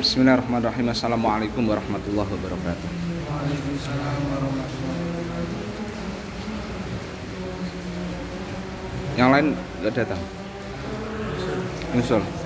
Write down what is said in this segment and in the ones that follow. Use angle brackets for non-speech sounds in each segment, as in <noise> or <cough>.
Bismillahirrahmanirrahim. Assalamualaikum warahmatullahi wabarakatuh. Yang lain nggak datang. Nyusul.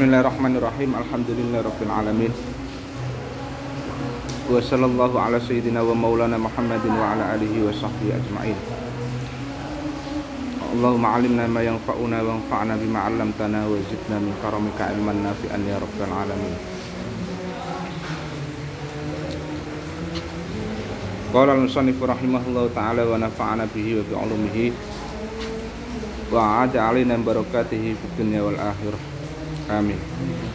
Bismillahirrahmanirrahim. Alhamdulillahirabbil alamin. Wa sallallahu ala sayyidina wa maulana Muhammadin wa ala alihi wa sahbihi ajma'in. Allahumma 'allimna ma yanfa'una wa anfa'na bima 'allamtana wa zidna min karamika ilman nafi'an ya rabbal alamin. Qala al-musannif rahimahullahu ta'ala wa nafa'ana bihi wa bi 'ulumihi wa 'ada 'alaina barakatihi fid dunya wal akhirah. Amém.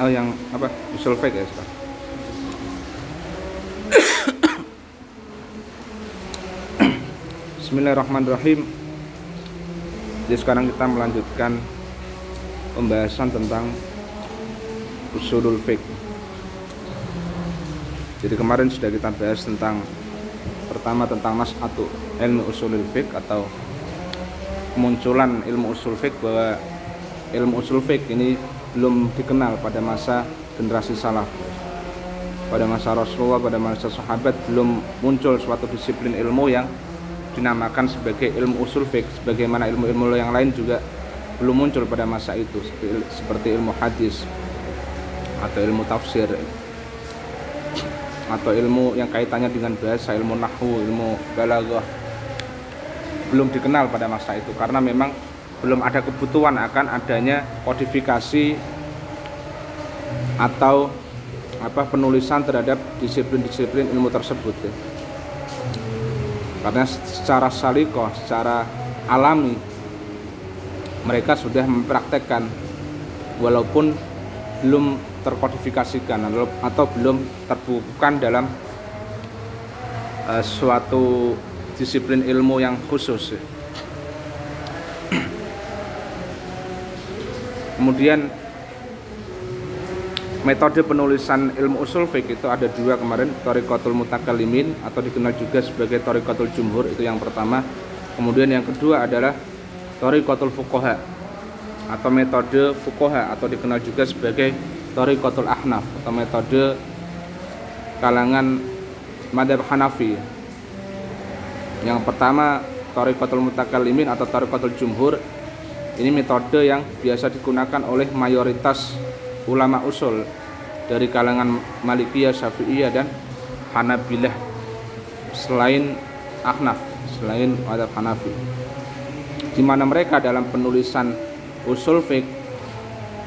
Oh yang apa? Usul fake ya sekarang. Bismillahirrahmanirrahim. Jadi sekarang kita melanjutkan pembahasan tentang usulul fiqh. Jadi kemarin sudah kita bahas tentang pertama tentang mas'atu ilmu usulul fiqh atau kemunculan ilmu usul fiqh bahwa ilmu usul fiqh ini belum dikenal pada masa generasi salaf. Pada masa Rasulullah, pada masa sahabat belum muncul suatu disiplin ilmu yang dinamakan sebagai ilmu usul fiqh sebagaimana ilmu-ilmu yang lain juga belum muncul pada masa itu seperti, ilmu hadis atau ilmu tafsir atau ilmu yang kaitannya dengan bahasa ilmu nahwu ilmu balaghah belum dikenal pada masa itu karena memang belum ada kebutuhan akan adanya kodifikasi atau apa penulisan terhadap disiplin-disiplin ilmu tersebut ya. Karena secara salikoh, secara alami mereka sudah mempraktekkan walaupun belum terkodifikasikan atau belum terbukukan dalam uh, suatu disiplin ilmu yang khusus. Ya. Kemudian metode penulisan ilmu usul fiqh itu ada dua kemarin Torikotul Mutakalimin atau dikenal juga sebagai Torikotul Jumhur itu yang pertama. Kemudian yang kedua adalah Torikotul Fukoha atau metode Fukoha atau dikenal juga sebagai Torikotul Ahnaf atau metode kalangan Madhab Hanafi. Yang pertama Torikotul Mutakalimin atau Torikotul Jumhur ini metode yang biasa digunakan oleh mayoritas ulama usul dari kalangan Malikiyah, Syafi'iyah dan Hanabilah selain Ahnaf, selain madhab Hanafi. Di mana mereka dalam penulisan usul fiqh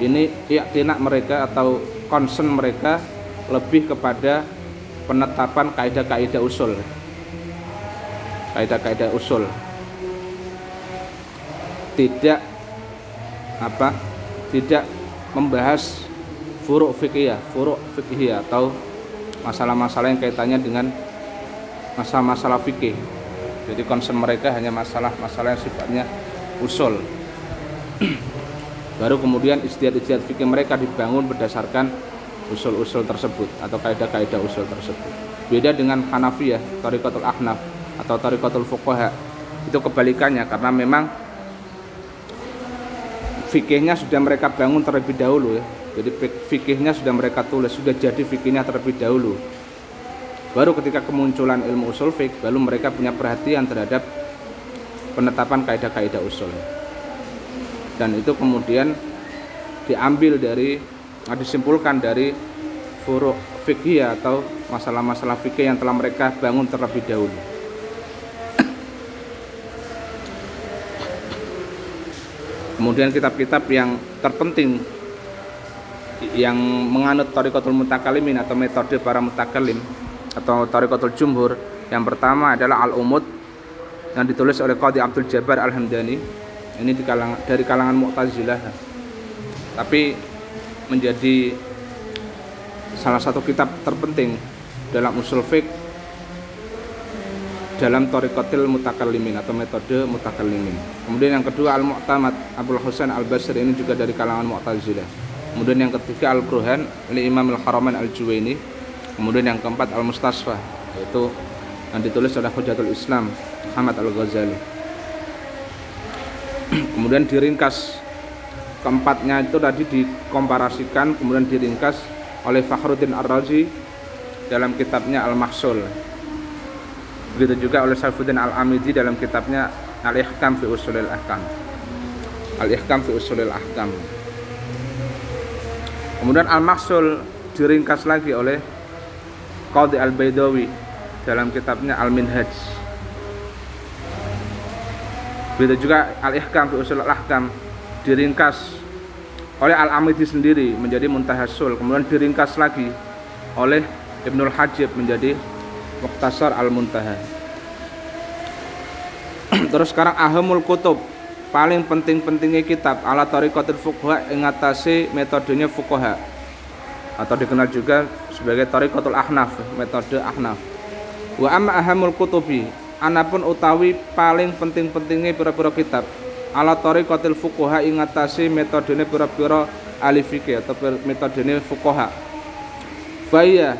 ini iktinak mereka atau concern mereka lebih kepada penetapan kaidah-kaidah usul. Kaidah-kaidah usul. Tidak apa? Tidak membahas furuk fikih furuk fikih atau masalah-masalah yang kaitannya dengan masalah-masalah fikih. Jadi concern mereka hanya masalah-masalah yang sifatnya usul. Baru kemudian istiadat-istiadat fikih mereka dibangun berdasarkan usul-usul tersebut atau kaidah-kaidah usul tersebut. Beda dengan Hanafiyah, Tariqatul Ahnaf atau Tariqatul Fuqaha. Itu kebalikannya karena memang fikihnya sudah mereka bangun terlebih dahulu ya. Jadi fikihnya sudah mereka tulis, sudah jadi fikihnya terlebih dahulu. Baru ketika kemunculan ilmu usul fik, baru mereka punya perhatian terhadap penetapan kaidah-kaidah usul dan itu kemudian diambil dari disimpulkan dari furuk fikih atau masalah-masalah fikih yang telah mereka bangun terlebih dahulu kemudian kitab-kitab yang terpenting yang menganut tarikatul mutakalimin atau metode para mutakalim atau tarikatul jumhur. Yang pertama adalah al-umud yang ditulis oleh Qadi Abdul Jabbar Al-Hamdani. Ini di kalangan, dari kalangan Mu'tazilah. Tapi menjadi salah satu kitab terpenting dalam usul fiqh dalam Torikotil Mutakallimin atau metode Mutakallimin. Kemudian yang kedua Al-Mu'tamad Abdul Husain Al-Basri ini juga dari kalangan Mu'tazilah. Kemudian yang ketiga Al-Burhan oleh Imam Al-Haramain Al-Juwaini. Kemudian yang keempat Al-Mustasfa yaitu yang ditulis oleh Hujatul Islam Muhammad Al-Ghazali. <clears throat> kemudian diringkas keempatnya itu tadi dikomparasikan kemudian diringkas oleh Fakhruddin Ar-Razi dalam kitabnya Al-Mahsul Begitu juga oleh Saifuddin Al-Amidi dalam kitabnya Al-Ihkam fi Usulil Ahkam. Al-Ihkam fi Usulil Ahkam. Kemudian Al-Mahsul diringkas lagi oleh Qadi Al-Baidawi dalam kitabnya Al-Minhaj. Begitu juga Al-Ihkam fi Usulil Ahkam diringkas oleh Al-Amidi sendiri menjadi Muntahasul, kemudian diringkas lagi oleh Ibnul Hajib menjadi Muktasar Al-Muntaha. <clears throat> Terus sekarang ahamul kutub paling penting-pentingnya kitab ala tariqatul fuqaha ing metodenya fuqaha atau dikenal juga sebagai tariqatul ahnaf, metode ahnaf. Wa amma ahamul kutubi anapun utawi paling penting-pentingnya pira-pira kitab ala tariqatul fuqaha ing metodenya pira-pira ahli atau metodenya fuqaha. Faya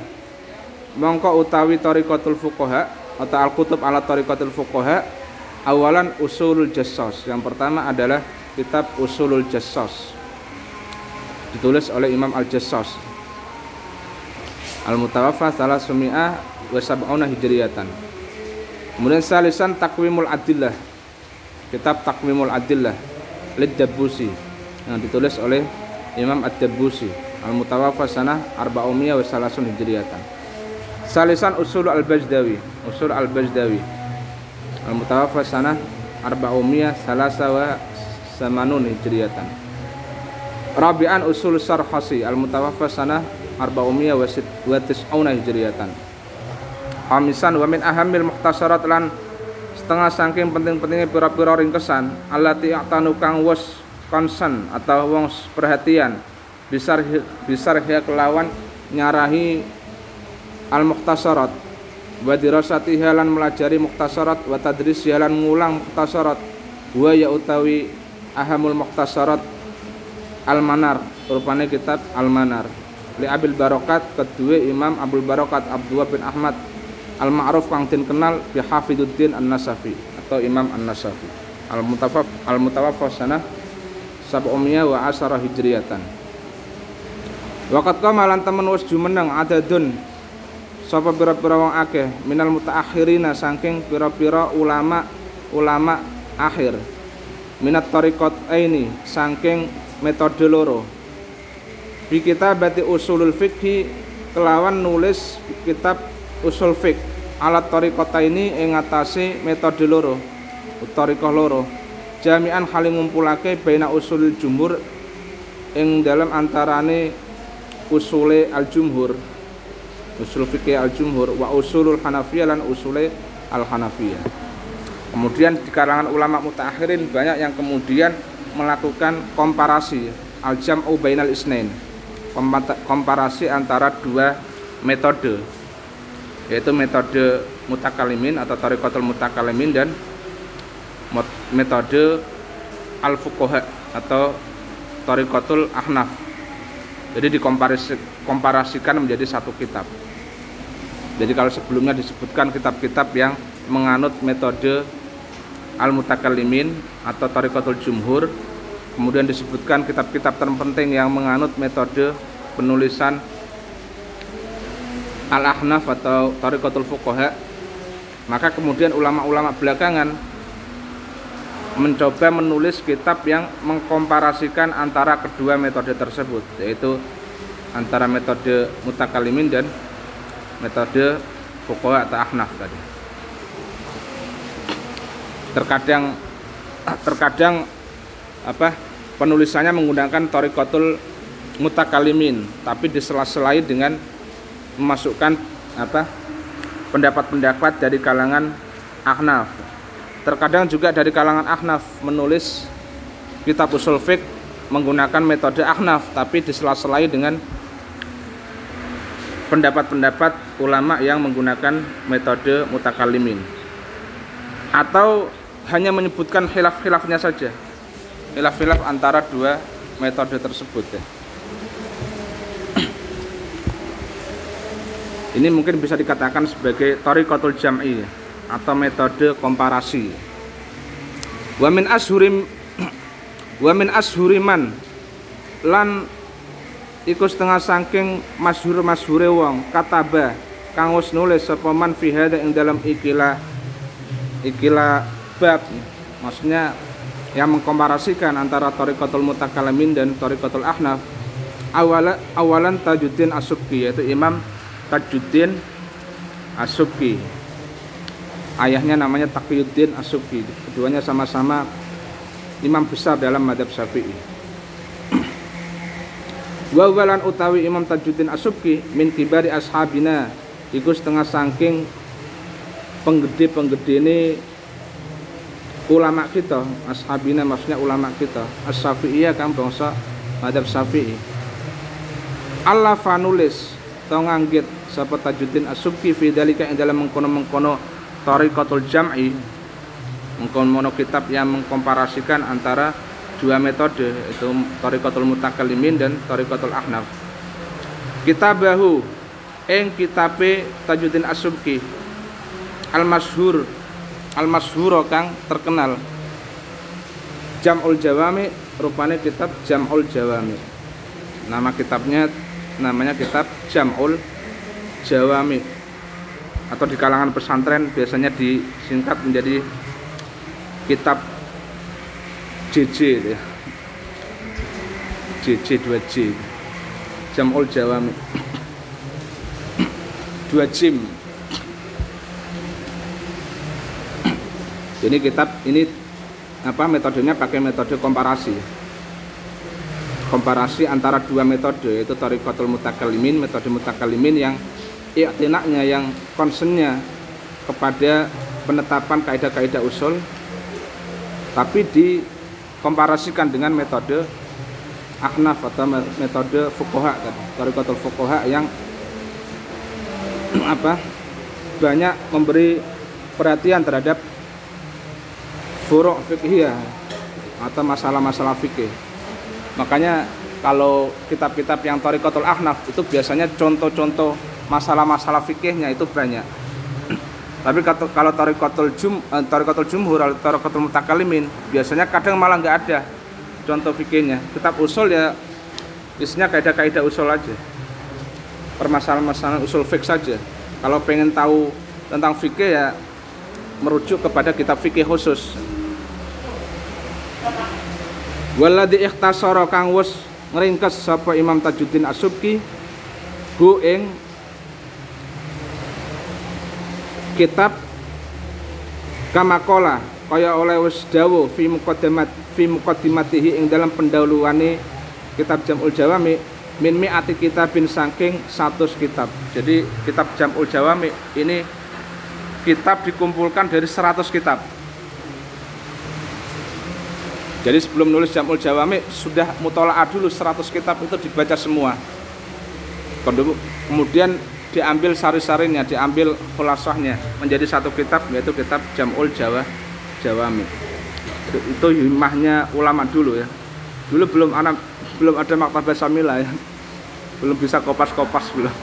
mongko utawi tariqatul fuqaha atau al-kutub ala tariqatul fuqaha awalan usulul jassos. Yang pertama adalah kitab usulul jassos. Ditulis oleh Imam al-Jassos. Al-mutawaffa salah sumi'ah wa sab'una hijriyatan. Kemudian salisan takwimul adillah. Kitab takwimul adillah lid dabusi yang ditulis oleh Imam ad-Dabusi. Al-mutawaffa sanah arba'umiyah wa salasun hijriyatan Salisan usul al-Bajdawi, usul al-Bajdawi. Al-mutawaffa sanah arba'umiyah salasa wa samanun hijriyatan. Rabi'an usul Sarhasi al-mutawaffa sanah arba'umiyah wa tis'una hijriyatan. Hamisan wa min ahamil muhtasarat lan setengah saking penting-pentingnya pira-pira ringkesan allati a'tanu kang wis konsen atau wong perhatian bisar bisar kelawan nyarahi al muhtasarat wa dirasati halan melajari muhtasarat wa tadris halan ngulang muhtasarat wa ya utawi ahamul muhtasarat al manar rupane kitab al manar li abil barokat kedua imam abul barokat abdullah bin ahmad. Al ma'ruf kang tin kenal bi hafiduddin an nasafi atau imam an nasafi al mutawaf al mutawaffah sanah sab'umiyah wa asara hijriyatan. Wakat kamalan temen wis jumeneng adadun sapa pira-pira wong akeh? Minal mutaakhirina saking pira-pira ulama ulama akhir. Minat tariqat ini saking metode loro. Di kitabati usulul fikhi kelawan nulis kitab usul fik alat tariqata ini ing metode loro tariqah loro. Jami'an hal ngumpulake baina usul jumhur ing dalam antarane usule al jumhur usul fikih al jumhur wa usulul hanafiyah dan usule al hanafiyah kemudian di kalangan ulama mutaakhirin banyak yang kemudian melakukan komparasi al jam'u bainal isnain. Komparasi antara dua metode yaitu metode mutakalimin atau tarikatul mutakalimin dan metode al fuqaha atau tarikatul ahnaf. Jadi dikomparasikan menjadi satu kitab jadi kalau sebelumnya disebutkan kitab-kitab yang menganut metode al-mutakallimin atau tarikatul jumhur kemudian disebutkan kitab-kitab terpenting yang menganut metode penulisan al-ahnaf atau tarikatul fuqaha maka kemudian ulama-ulama belakangan mencoba menulis kitab yang mengkomparasikan antara kedua metode tersebut yaitu antara metode mutakalimin dan metode fuqaha atau ahnaf tadi. Terkadang <clears throat> terkadang apa penulisannya menggunakan torikotul mutakalimin tapi disela-selai dengan memasukkan apa pendapat-pendapat dari kalangan ahnaf. Terkadang juga dari kalangan ahnaf menulis kitab usul menggunakan metode ahnaf tapi disela-selai dengan pendapat-pendapat ulama yang menggunakan metode mutakalimin atau hanya menyebutkan khilaf-khilafnya saja khilaf-khilaf antara dua metode tersebut ya. <clears throat> ini mungkin bisa dikatakan sebagai tarikatul jam'i ya atau metode komparasi. Wa min ashurim <clears throat> wa min ashuriman lan iku setengah saking masyhur masyhure wong kataba kang wis nulis sapa man fi ing dalam ikilah ikilah bab. Maksudnya yang mengkomparasikan antara Tariqatul Mutakalamin dan Tariqatul Ahnaf awala, awalan Tajuddin Asubki yaitu Imam Tajuddin Asubki ayahnya namanya Taqiyuddin As-Subki. Keduanya sama-sama imam besar dalam madhab syafi'i wa walan utawi imam Tajuddin As-Subki min kibari ashabina iku setengah saking penggede-penggede ini ulama kita ashabina maksudnya ulama kita. As-syafi'iyah kan bangsa madhab syafi'i. Allah fanulis tau nganggit sapa Tajuddin As-Subki fi dalika yang dalam mengkono-mengkono Tariqatul Jam'i. Mono kitab yang mengkomparasikan antara dua metode itu Tariqatul Mutakalimin dan Tariqatul Ahnaf. Kitabahu ing kitabe Tajuddin Asubki al-masyhur al-masyhur kang terkenal. Jam'ul Jawami rupanya kitab Jam'ul Jawami. Nama kitabnya namanya kitab Jam'ul Jawami. Atau di kalangan pesantren biasanya disingkat menjadi kitab JJ ya. JJ 2J Jamul Jawami 2 jim. Ini kitab ini apa metodenya pakai metode komparasi. Komparasi antara dua metode yaitu Tariqatul Mutakalimin metode Mutakalimin yang iktinaknya yang concernnya kepada penetapan kaidah-kaidah usul tapi dikomparasikan dengan metode ahnaf atau metode fukoha tarikatul fukoha yang apa? Banyak memberi perhatian terhadap furuk fikih atau masalah-masalah fikih makanya kalau kitab-kitab yang tarikatul ahnaf itu biasanya contoh-contoh masalah-masalah fikihnya itu banyak tapi kalau tarikatul jum eh, tarikatul jumhur atau tarikatul mutakalimin biasanya kadang malah nggak ada contoh fikihnya. Kitab usul ya isinya kaidah-kaidah usul aja. Permasalahan-permasalahan usul fik saja. Kalau pengen tahu tentang fikih ya merujuk kepada kitab fikih khusus. Waladi ikhtasara kang wis ngringkes sapa Imam Tajuddin Asubki hu ing kitab kamakola kaya oleh wis dawuh fi muqaddimat fi muqaddimatihi ing dalam pendahuluane kitab Jamul Jawami min mi'ati kitabin saking 100 kitab. Jadi kitab Jamul Jawami ini kitab dikumpulkan dari 100 kitab. Jadi sebelum nulis Jamul Jawami sudah mutola'ah dulu 100 kitab itu dibaca semua. Kemudian diambil sari-sarinya, diambil khulasahnya menjadi satu kitab yaitu kitab Jamul Jawa Jawami. Itu himahnya ulama dulu ya. Dulu belum anak belum ada maktabah Samila ya. Belum bisa kopas-kopas belum.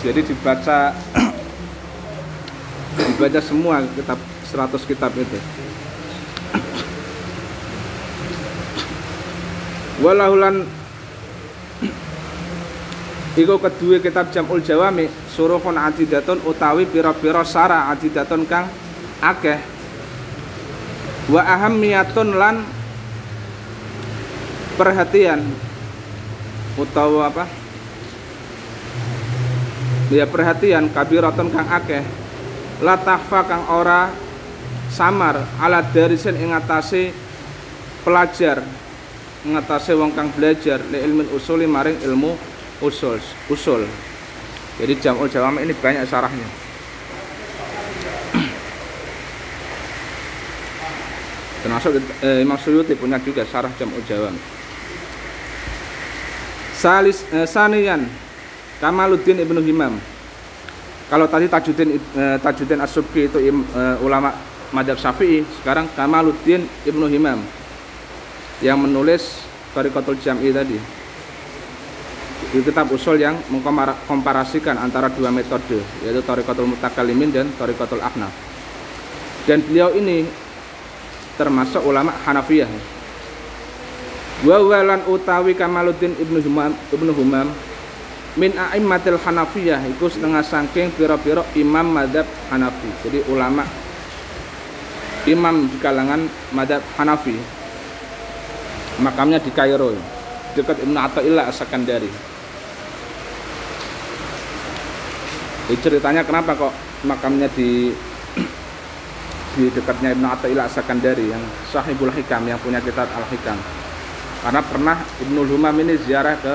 Jadi dibaca <coughs> dibaca semua kitab 100 kitab itu. Walahulan Iku kedua kitab Jamul Jawami surufun adidatun utawi pira-pira sara adidatun kang akeh. Wa ahammiyatun lan perhatian. Utawa apa? Ya perhatian kabiratun kang akeh. La tahfa kang ora samar ala darisin ing atase pelajar ing atase wong kang belajar li ilmu usuli maring ilmu usul usul jadi jamul jawam ini banyak sarahnya <clears throat> termasuk eh, Imam Suyuti punya juga sarah jamul jawam Salis eh, Sanian Kamaluddin Ibnu Himam. Kalau tadi Tajuddin eh, Tajuddin As-Subki itu im, eh, ulama madhab Syafi'i, sekarang Kamaluddin Ibnu Himam yang menulis Tariqatul Jam'i tadi. Di kitab usul yang mengkomparasikan antara dua metode, yaitu Tariqatul Mutakalimin dan Tariqatul Ahnaf. Dan beliau ini termasuk ulama Hanafiyah wa walan utawi Kamaluddin Ibnu Humam Ibnu Humam min a'immatil Hanafiyah iku setengah saking pira-pira imam madhab Hanafi. Jadi ulama imam di kalangan madhab Hanafi. Makamnya di Kairo dekat Ibnu Athaillah As-Sakandari. Ini ceritanya kenapa kok makamnya di <clears throat> di dekatnya Ibnu Athaillah As-Sakandari yang Sahibul Hikam yang punya kitab Al-Hikam. Karena pernah Ibnu Humam ini ziarah ke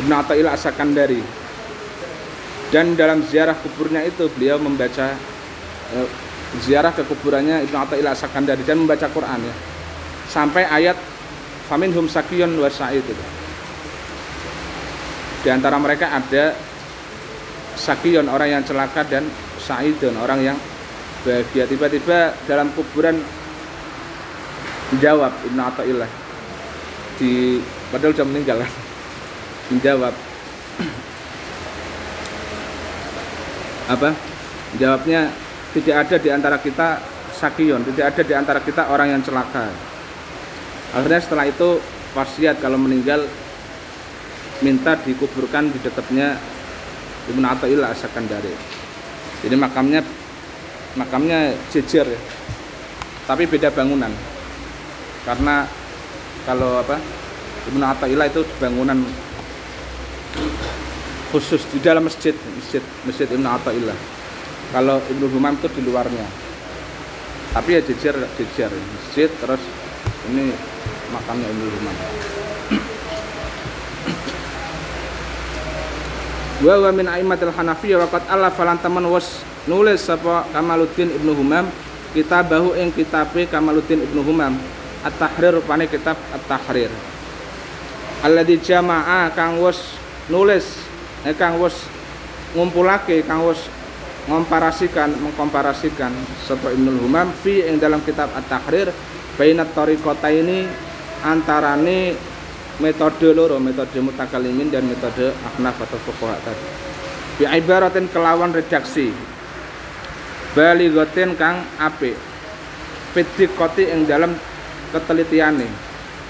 Ibnu Athaillah As-Sakandari. Dan dalam ziarah kuburnya itu beliau membaca eh, ziarah ke kuburannya Ibnu Athaillah As-Sakandari dan membaca Quran ya. Sampai ayat faminhum sakiyun wa itu. Di antara mereka ada sakiyun orang yang celaka dan sa'idun orang yang bahagia. Tiba-tiba dalam kuburan menjawab Ibnu Athaillah di padahal sudah meninggal. <laughs> Menjawab. <clears throat> Apa? Jawabnya tidak ada di antara kita sakion tidak ada di antara kita orang yang celaka akhirnya setelah itu wasiat kalau meninggal minta dikuburkan di dekatnya Ibnu Athaillah Asakandari jadi makamnya makamnya jejer ya. Tapi beda bangunan. Karena kalau apa Ibnu Athaillah itu bangunan khusus di dalam masjid masjid masjid Ibnu Athaillah. Kalau Ibnu Humam itu di luarnya. Tapi ya jejer jejer. Masjid terus ini makamnya Ibnu Humam wa wa min aimatil hanafiyah waqad Allah falan teman was nulis sapa Kamaluddin Ibnu Humam kitabahu ing kitabe Kamaluddin Ibnu Humam At-Tahrir rupane kitab At-Tahrir. Alladzi jama'a kang wis nulis eh kang wis ngumpulake kang wis ngomparasikan mengkomparasikan sapa Ibnu Humam fi ing dalam kitab At-Tahrir bainat tariqata ini antarane metode loro metode mutakalimin dan metode ahnaf atau fuqaha tadi. Bi ibaratin kelawan redaksi. Baligotin kang apik. Fitikoti ing dalam ketelitiane.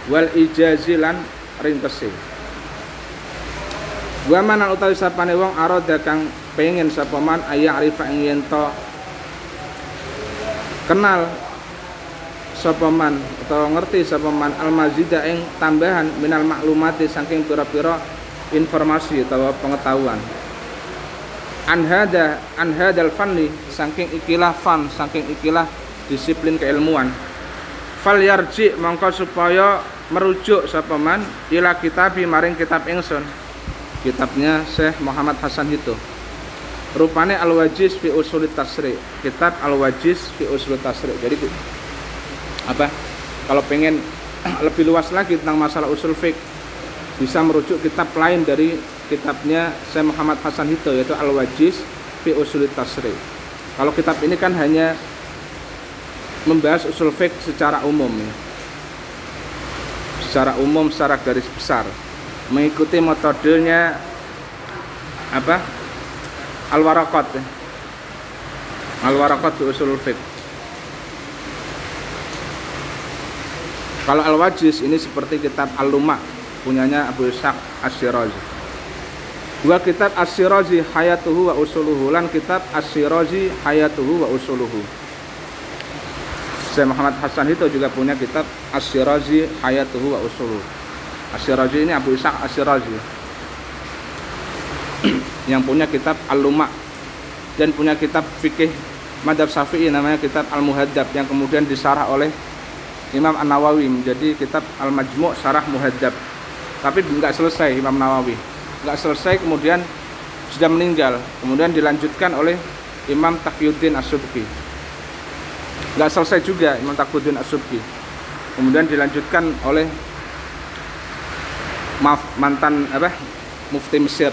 Wal ijazilan ringkese wa man utawi sapane wong arada kang pengen sapa man ayah arifa ing yen kenal sapa man utawa ngerti sapa man al mazida ing tambahan minal maklumati saking pira-pira informasi atau pengetahuan. An hada an hadal fanni saking ikilah fan saking ikilah disiplin keilmuan. Fal yarji mongko supaya merujuk sapa man ila kitabi maring kitab ingsun. Kitabnya Syekh Muhammad Hasan itu rupane al-wajiz fi usulit tasri. Kitab al-wajiz fi usulit tasri. Jadi apa kalau pengen <clears throat> lebih luas lagi tentang masalah usul fiqh bisa merujuk kitab lain dari kitabnya Syekh Muhammad Hasan itu yaitu al-wajiz fi usulit tasri kalau kitab ini kan hanya membahas usul fiqh secara umum ya. Secara umum secara garis besar mengikuti metodenya apa? Al-Waraqat ya. Al-Waraqat usul fiqh. Kalau Al-Wajiz ini seperti kitab Al-Luma punyanya Abu Ishaq Asy-Syirazi. Dua kitab Asy-Syirazi Hayatuhu wa Usuluhu lan kitab Asy-Syirazi Hayatuhu wa Usuluhu Syekh Muhammad Hasan itu juga punya kitab Asyirazi Hayatuhu wa Usulu. Asyirazi ini Abu Ishaq Asyirazi <clears throat> yang punya kitab Al-Luma dan punya kitab fikih madhab Syafi'i namanya kitab Al-Muhaddab yang kemudian disarah oleh Imam An-Nawawi menjadi kitab Al-Majmu' Sarah Muhaddab. Tapi nggak selesai Imam Nawawi. Nggak selesai kemudian sudah meninggal. Kemudian dilanjutkan oleh Imam Taqiyuddin As-Subki. Nggak selesai juga Imam Taqiyuddin As-Subki. Kemudian dilanjutkan oleh maaf mantan apa Mufti Mesir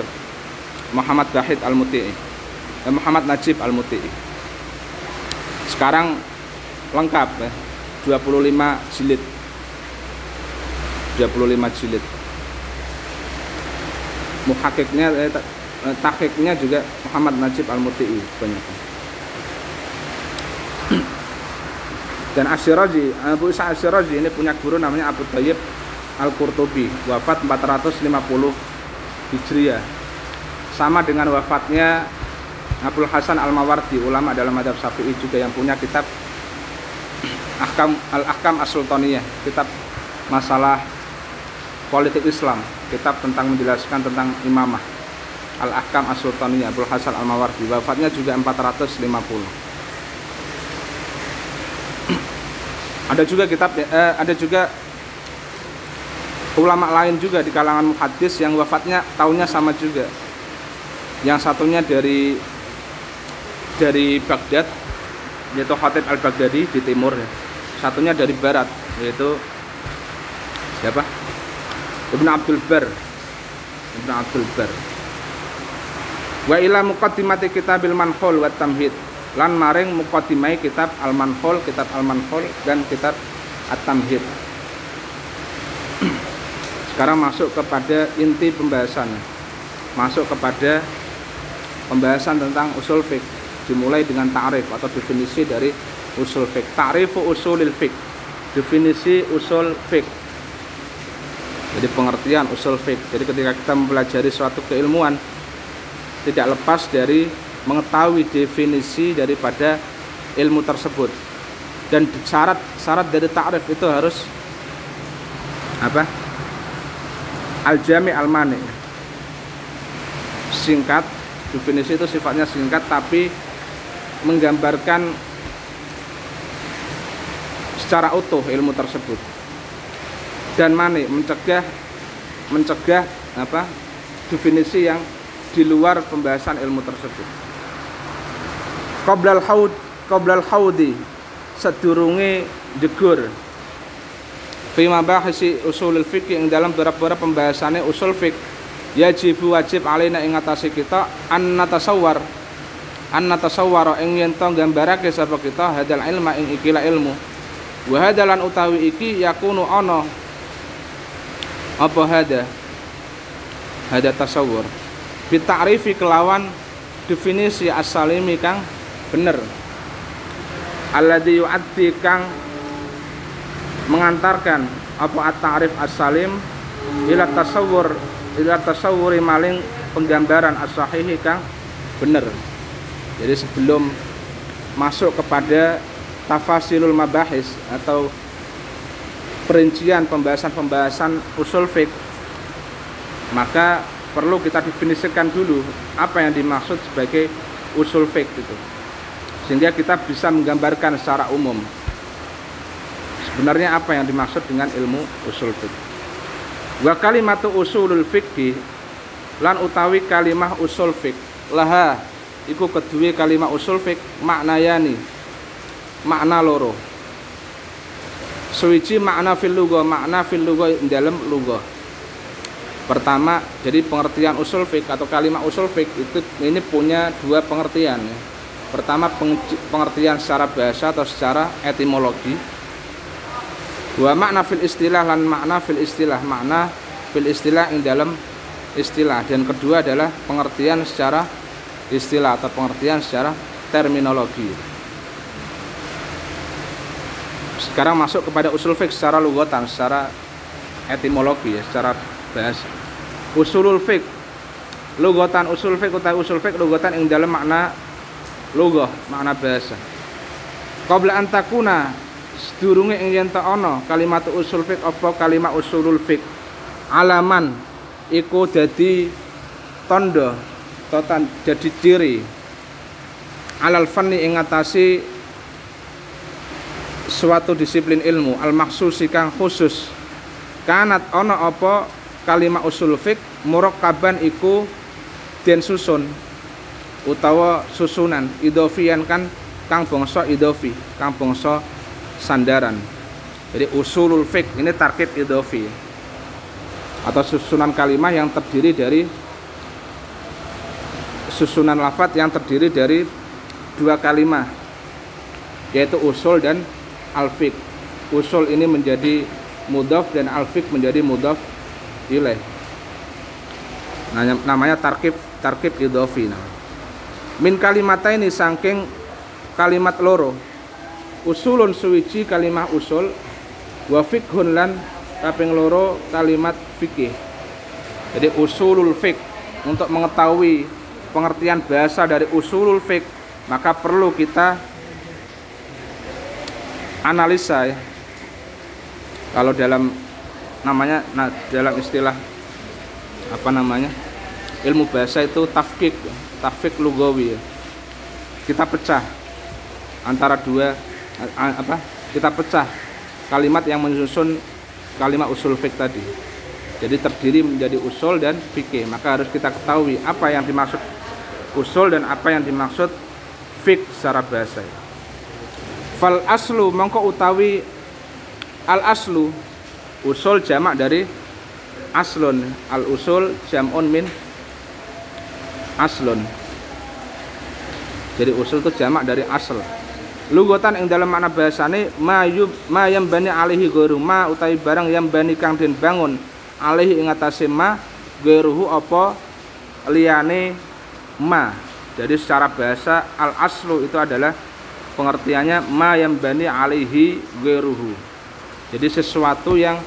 Muhammad Bahid Al-Muti'i. Eh, Muhammad Najib Al-Muti'i. Sekarang lengkap ya 25 jilid. 25 jilid. Muhakiknya eh, eh, tahkiknya juga Muhammad Najib Al-Muti'i banyak <clears throat> dan Asyirazi Abu Isa Asyirazi ini punya guru namanya Abu Tayyib Al-Qurtubi wafat 450 Hijriah. Sama dengan wafatnya Abdul Hasan Al-Mawardi ulama dalam madhab Syafi'i juga yang punya kitab Ahkam Al-Ahkam As-Sultaniyah, kitab masalah politik Islam, kitab tentang menjelaskan tentang imamah. Al-Ahkam As-Sultaniyah Abdul Hasan Al-Mawardi, wafatnya juga 450. <clears throat> ada juga kitab eh, ada juga ulama lain juga di kalangan muhaddis yang wafatnya tahunnya sama juga. Yang satunya dari dari Baghdad yaitu Khatib Al-Baghdadi di timur ya. Satunya dari barat yaitu siapa? Ibnu Abdul Bar. Ibnu Abdul Bar. Wa ila muqaddimati kitabil manhul wa tamhid. Lan maring muqaddimai kitab al manhul kitab al manhul dan kitab at tamhid <clears throat> sekarang masuk kepada inti pembahasan. Masuk kepada pembahasan tentang usul fiqh dimulai dengan ta'rif atau definisi dari usul fiqh. Ta'rifu usulil fiqh. Definisi usul fiqh. Jadi pengertian usul fiqh. Jadi ketika kita mempelajari suatu keilmuan tidak lepas dari mengetahui definisi daripada ilmu tersebut. Dan syarat syarat dari ta'rif itu harus apa? Al-jami al-mani. Singkat, definisi itu sifatnya singkat tapi menggambarkan secara utuh ilmu tersebut. Dan mani mencegah mencegah apa definisi yang di luar pembahasan ilmu tersebut. Qoblal haud qoblal haudi sedurunge jegur Fima bahasi usul fikih yang dalam beberapa pembahasannya usul fikih yajib wajib alina ing kita an natasawwar an natasawwara ing yen to gambarake sapa kita hadal ilma ing ikilah ilmu. Wa hadalan utawi iki yakunu ana apa hada? Hada tasawur bi ta'rifi kelawan definisi as-salimi kang bener. Alladhi yu'addi kang mengantarkan apa at-ta'rif as-salim ila tasawur ila tasawuri maling penggambaran as-sahihi kang bener jadi sebelum masuk kepada tafasilul mabahis atau perincian pembahasan-pembahasan usul fiqh maka perlu kita definisikan dulu apa yang dimaksud sebagai usul fiqh itu. Sehingga kita bisa menggambarkan secara umum sebenarnya apa yang dimaksud dengan ilmu usul fiqh. Wa kalimatu usulul fiqh lan utawi kalimah usul fiqh laha iku kedua kalimah usul fiqh maknayani. Makna loro. Suwiji makna fil lugha makna fil lugha dalam lugha. Pertama jadi pengertian usul fik atau kalimat usul fik itu ini punya dua pengertian. Pertama pengertian secara bahasa atau secara etimologi. Dua makna fil istilah dan makna fil istilah. Makna fil istilah yang dalam istilah. Dan kedua adalah pengertian secara istilah atau pengertian secara terminologi sekarang masuk kepada usul fiqh secara lugatan, secara etimologi ya, secara bahasa. Usulul fiqh lugatan usul fiqh atau usul fiqh lugatan yang dalam makna lugah, makna bahasa. Qabla antakuna sedurunge ing yen ana kalimat usul fik apa kalimat usulul fik alaman iku dadi tondo totan jadi ciri alal fanni ing ngatasi suatu disiplin ilmu al maksusi kang khusus. Kanat ana apa kalimat usul fik murakkaban iku den susun utawa susunan idofian kan kang bangsa idofi kang bangsa sandaran. Jadi usulul fik ini tarkib idofi. Atau susunan kalimat yang terdiri dari susunan lafat yang terdiri dari dua kalimat yaitu usul dan alfik usul ini menjadi mudaf dan alfik menjadi mudaf ilaih. Namanya tarkib tarkib idofi min kalimata ini saking kalimat loro. Usulun suwici kalimat usul wa fikhun lan kaping loro kalimat fikih jadi usulul fik untuk mengetahui pengertian bahasa dari usulul fik maka perlu kita analisa ya kalau dalam namanya nah dalam istilah apa namanya ilmu bahasa itu tafkik tafik lugawi ya. kita pecah antara dua apa kita pecah kalimat yang menyusun kalimat usul fik tadi jadi terdiri menjadi usul dan fikih maka harus kita ketahui apa yang dimaksud usul dan apa yang dimaksud fik secara bahasa. Fal aslu mongko utawi al aslu usul jamak dari aslun. Al usul jamun min aslun. Jadi usul itu jamak dari asl. Lugotan yang dalam makna bahasane ma yub ma yang bani alihi guru ma utai barang yang bani kang den bangun alihi ing atase ma geruhu apa liyane ma. Jadi secara bahasa al aslu itu adalah pengertiannya ma yang bani alihi geruhu jadi sesuatu yang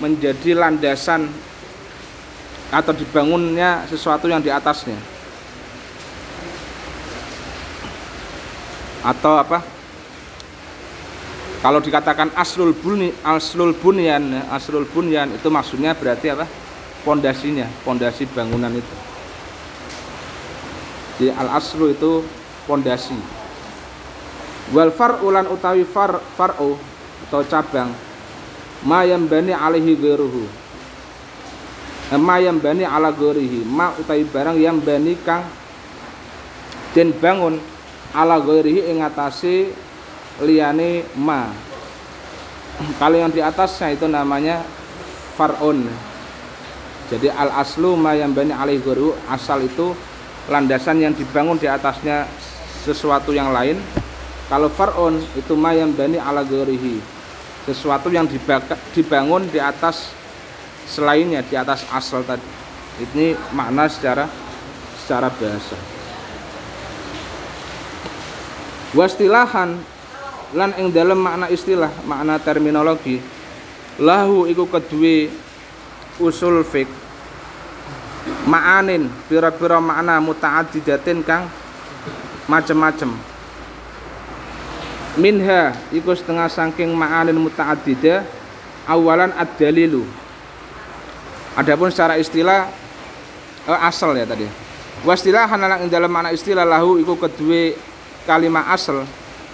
menjadi landasan atau dibangunnya sesuatu yang di atasnya. Atau apa? Kalau dikatakan aslul buni aslul bunyan aslul bunyan itu maksudnya berarti apa? Pondasinya pondasi bangunan itu di al aslu itu pondasi. Wal ulan utawi far far'u atau cabang ma yang bani alaihi ghairuhu. Eh, ma yang bani ala ghairihi ma utawi barang yang bani kang den bangun ala ghairihi ing atase liyane ma. <clears throat> Kalau yang di atasnya itu namanya far'un. Jadi al aslu ma yang bani alaihi ghairihi asal itu landasan yang dibangun di atasnya sesuatu yang lain. Kalau far'un itu ma yang bani ala ghairihi sesuatu yang dibangun di atas selainnya di atas asal tadi. Ini makna secara secara bahasa. Wastilahan lan ing dalam makna istilah makna terminologi lahu iku kedue usul fik ma'anin pira-pira makna muta'addidatin kang macem-macem. Minha iku setengah saking ma'anin muta'addida awalan ad-dalilu. Adapun secara istilah eh, asal ya tadi. Wastilahan lan ing dalam makna istilah lahu iku kedue kalimat asal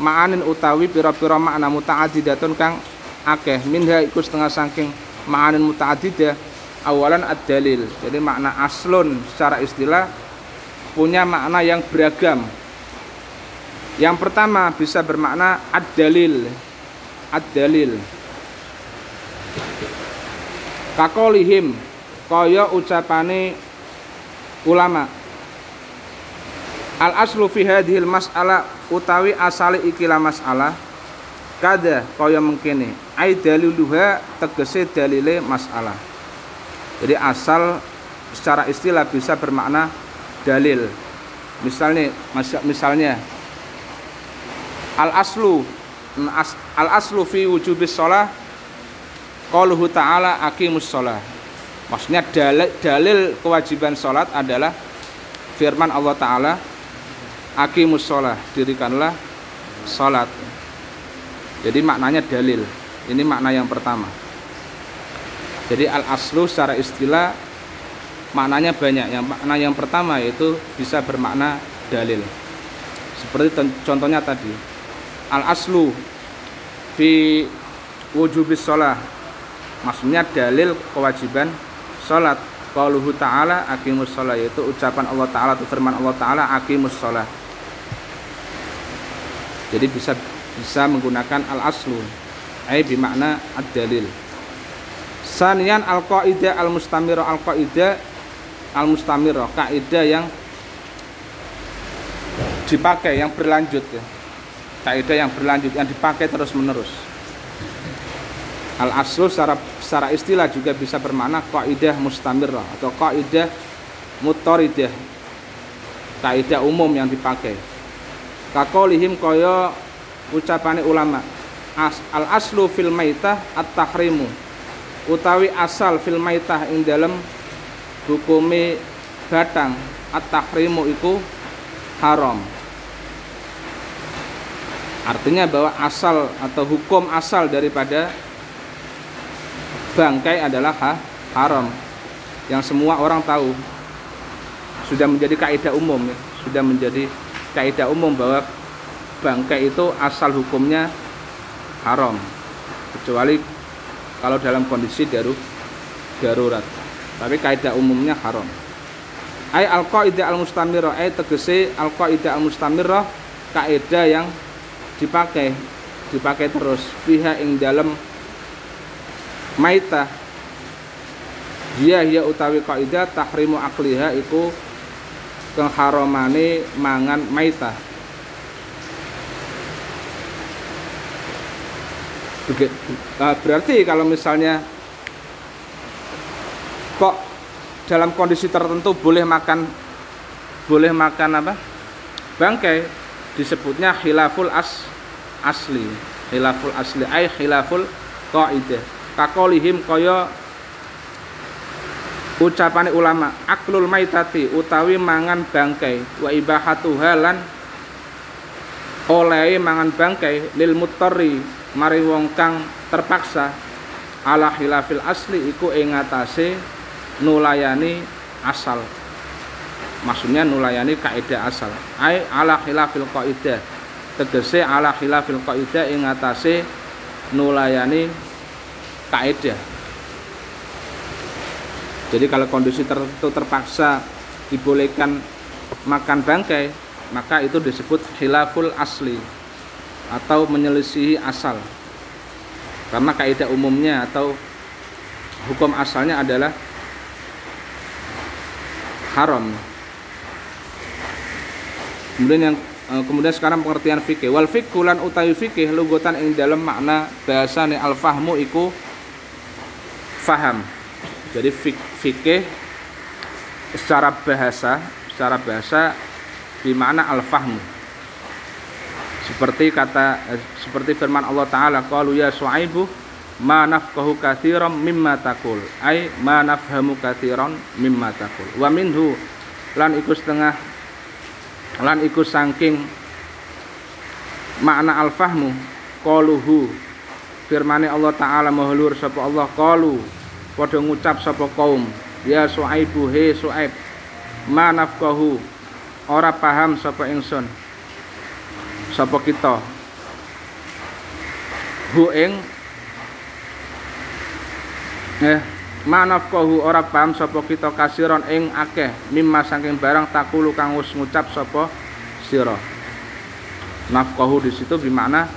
ma'anin utawi pira-pira makna muta'addidatun kang akeh. Minha iku setengah saking ma'anin muta'addidah awalan ad-dalil. Jadi makna aslun secara istilah punya makna yang beragam. Yang pertama bisa bermakna ad-dalil. Ad-dalil. Kakolihim kaya ucapane ulama. Al aslu fi hadhil mas'ala utawi asale ikilah mas'alah kada kaya mengkene. Ai daliluha tegese dalile mas'alah jadi asal secara istilah bisa bermakna dalil. Misalnya misalnya al aslu al aslu fi wujubis shalah qauluhu ta'ala aqimus shalah maksudnya dalil, dalil kewajiban salat adalah firman Allah taala Akimus sholat Dirikanlah sholat. Jadi maknanya dalil. Ini makna yang pertama jadi al aslu secara istilah maknanya banyak. Yang makna yang pertama yaitu bisa bermakna dalil. Seperti contohnya tadi. Al aslu fi wujubis sholat maksudnya dalil kewajiban sholat. Qauluhu ta'ala aqimus sholat yaitu ucapan Allah ta'ala atau firman Allah ta'ala aqimus sholat jadi bisa bisa menggunakan al aslu ai bimakna ad dalil sanian al qaidah al mustamirah al qaidah al mustamirah kaidah yang dipakai yang berlanjut ya. Kaidah yang berlanjut yang dipakai terus menerus al aslu secara secara istilah juga bisa bermakna kaidah mustamirah atau kaidah mutaridah kaidah umum yang dipakai. Kakolihim koyo ucapane ulama As, al aslu fil maitah at tahrimu utawi asal fil maitah ing dalam hukumi batang at tahrimu iku haram. Artinya bahwa asal atau hukum asal daripada bangkai adalah ha, haram. Yang semua orang tahu. Sudah menjadi kaidah umum ya. sudah menjadi kaidah umum bahwa bangkai itu asal hukumnya haram. Kecuali kalau dalam kondisi daru, darurat. Tapi kaidah umumnya haram. Ay al qaidah al mustamirah ay tegese al qaidah al kaidah yang dipakai. Dipakai terus. Pihak ing dalam maita dia ya utawi kaidah tahrimu akliha iku keharamane mangan maita ah, berarti kalau misalnya kok dalam kondisi tertentu boleh makan boleh makan apa? Bangkai disebutnya khilaful as asli. Khilaful asli ay khilaful qaidah kakolihim kaya ucapane ulama aklul maitati utawi mangan bangkai. Wa ibahatuha lan oleh mangan bangkai lil muttari mari wong kang terpaksa ala khilafil asli iku ing ngatasé nulayani asal. Maksudnya nulayani kaidah asal. Ai ala khilafil qaidah tegese ala khilafil qaidah ing ngatasé nulayani kaidah. Jadi kalau kondisi tertentu terpaksa dibolehkan makan bangkai, maka itu disebut khilaful asli atau menyelisihi asal. Karena kaidah umumnya atau hukum asalnya adalah haram. Kemudian yang eh, kemudian sekarang pengertian fikih. Wal fikhulan utawi fikih lugotan ing dalam makna bahasa al fahmu iku faham jadi fik fikih secara bahasa secara bahasa di mana al-fahmu seperti kata seperti firman Allah taala qalu ya suaibu ma nafqahu katsiran mimma taqul. Ai ma nafhamu katsiran mimma taqul. Wa minhu lan iku setengah lan iku saking makna al-fahmu qaluhu. Firmane Allah taala mahlur sapa Allah qalu padha ngucap sapa kaum ya suaibu he suaib ma nafqahu. Ora paham sapa ingsun sapa kita? Hu ing eh manafkahu ora paham sapa kita kasiron ing akeh mimma saking barang takulu kang wis ngucap sapa sira. Nafkahu di situ bermakna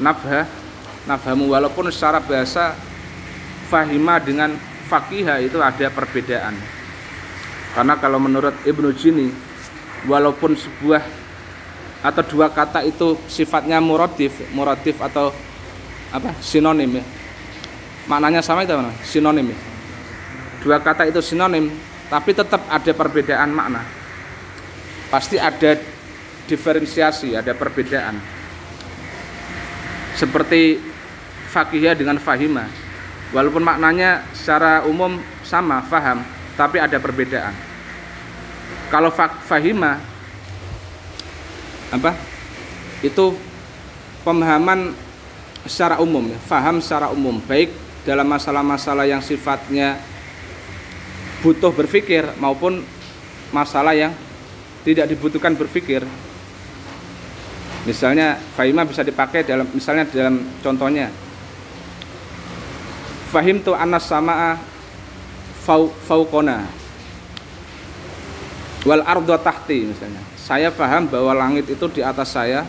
nafha nafhamu. Walaupun secara bahasa fahima dengan fakihah itu ada perbedaan. Karena kalau menurut Ibnu Jini walaupun sebuah atau dua kata itu sifatnya muradif muradif atau apa? Sinonim ya. Maknanya sama itu mana sinonim ya. Dua kata itu sinonim tapi tetap ada perbedaan makna. Pasti ada diferensiasi ada perbedaan. Seperti fakihah dengan fahima. Walaupun maknanya secara umum sama faham tapi ada perbedaan. Kalau fahima apa? Itu pemahaman secara umum ya, faham secara umum. Baik dalam masalah-masalah yang sifatnya butuh berpikir maupun masalah yang tidak dibutuhkan berpikir. Misalnya fahimah bisa dipakai dalam misalnya dalam contohnya fahim tu anas samaa fau, faukona wal ardo tahti misalnya saya paham bahwa langit itu di atas saya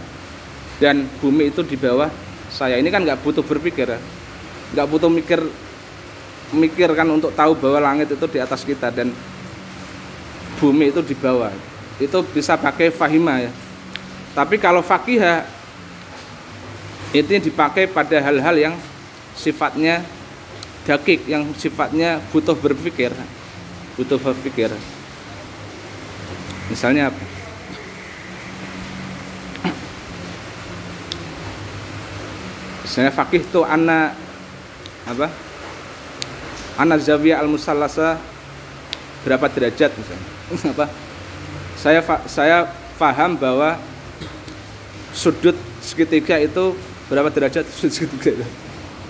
dan bumi itu di bawah saya. Ini kan nggak butuh berpikir ya. Nggak butuh mikir mikir kan untuk tahu bahwa langit itu di atas kita dan bumi itu di bawah. Itu bisa pakai fahima ya. Tapi kalau fakihah itu dipakai pada hal-hal yang sifatnya dakik yang sifatnya butuh berpikir. Butuh berpikir. Misalnya apa misalnya fakih itu anak apa? Anak zawiyah al musallasa berapa derajat misalnya? <laughs> Apa? Saya saya paham bahwa sudut segitiga itu berapa derajat? <laughs> Sudut segitiga itu.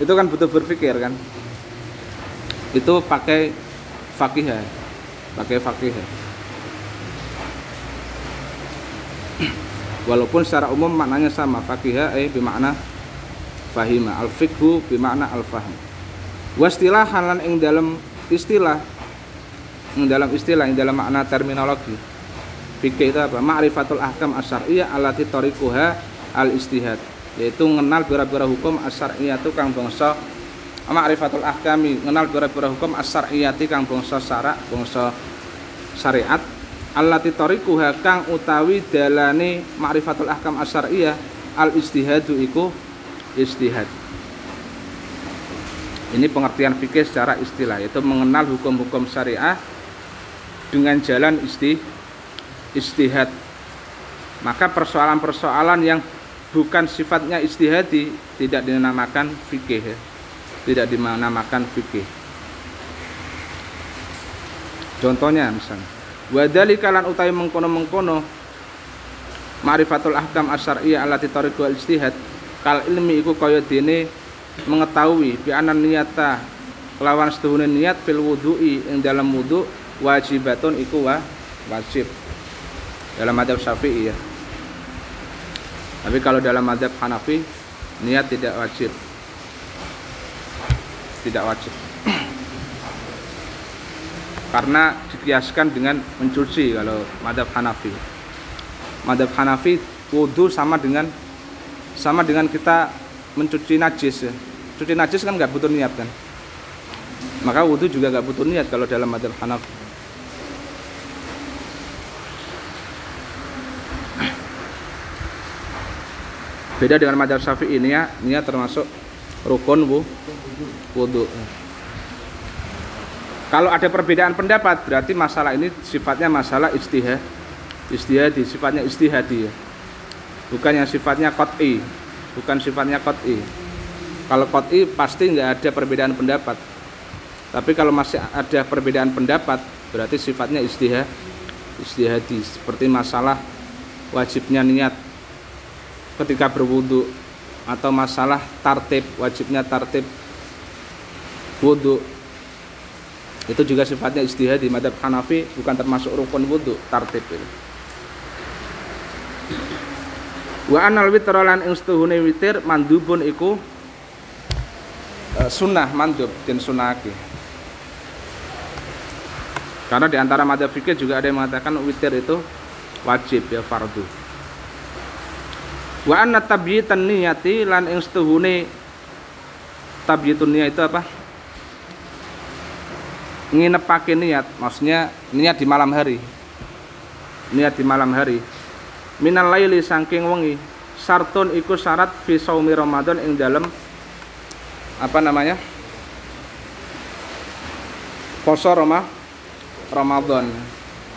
Itu kan butuh berpikir kan? Itu pakai fakih pakai fakih <clears throat> walaupun secara umum maknanya sama fakih eh bermakna fahima. Al fikhu bermakna al fahm wastilah halan ing dalam istilah ing dalam istilah ing dalam makna terminologi. Fikih itu apa? Ma'rifatul ahkam asyariyah alati tariquha al istihad yaitu mengenal bira-bira hukum asyariyah itu kang bangsa ma'rifatul ahkami. Ngenal pira-pira hukum as-syar'iyyati kang bangsa syarak bangsa syariat. Allati tariquha kang utawi dalane ma'rifatul ahkam as-syar'iyyah al istihadu iku istihad ini pengertian fikih secara istilah yaitu mengenal hukum-hukum syariah dengan jalan isti istihad maka persoalan-persoalan yang bukan sifatnya istihadi tidak dinamakan fikih ya. Tidak dinamakan fikih. Contohnya misalnya, wadali kalan utai mengkono-mengkono ma'rifatul ahkam asyariyah alati tariqu istihad kal ilmi iku kaya dene mengetahui bi anan niyata lawan setuhune niat fil wudu'i ing dalam wudu wajibatun iku wa wajib. Dalam madhab syafi'i ya. Tapi kalau dalam madhab Hanafi niat tidak wajib. Tidak wajib. <clears throat> Karena dikiaskan dengan mencuci kalau madhab Hanafi. Madhab Hanafi wudhu sama dengan sama dengan kita mencuci najis ya. cuci najis kan nggak butuh niat kan maka wudhu juga nggak butuh niat kalau dalam madhab Hanafi beda dengan madhab Syafi'i ini ya niat termasuk rukun bu wudhu kalau ada perbedaan pendapat berarti masalah ini sifatnya masalah istihad istihadi sifatnya istihadi ya. Bukan yang sifatnya kot'i bukan sifatnya kot'i kalau kot'i pasti nggak ada perbedaan pendapat. Tapi kalau masih ada perbedaan pendapat berarti sifatnya istihad istihadi. Seperti masalah wajibnya niat ketika berwudhu atau masalah tartib wajibnya tartib wudhu. Itu juga sifatnya istihad di madhab Hanafi bukan termasuk rukun wudhu tartib itu wa anal witra lan ing witir mandubun iku e, sunnah mandub dan sunaki karena di antara madhab fikih juga ada yang mengatakan witir itu wajib ya fardu. Wa anna tabyitan niyati lan ing setuhune tabyitun niyat itu apa? Nginepake niat maksudnya niat di malam hari. Niat di malam hari minal laili saking wengi. Sartun iku syarat fi saumi ramadan ing dalam apa namanya? Poso Roma Ramadan.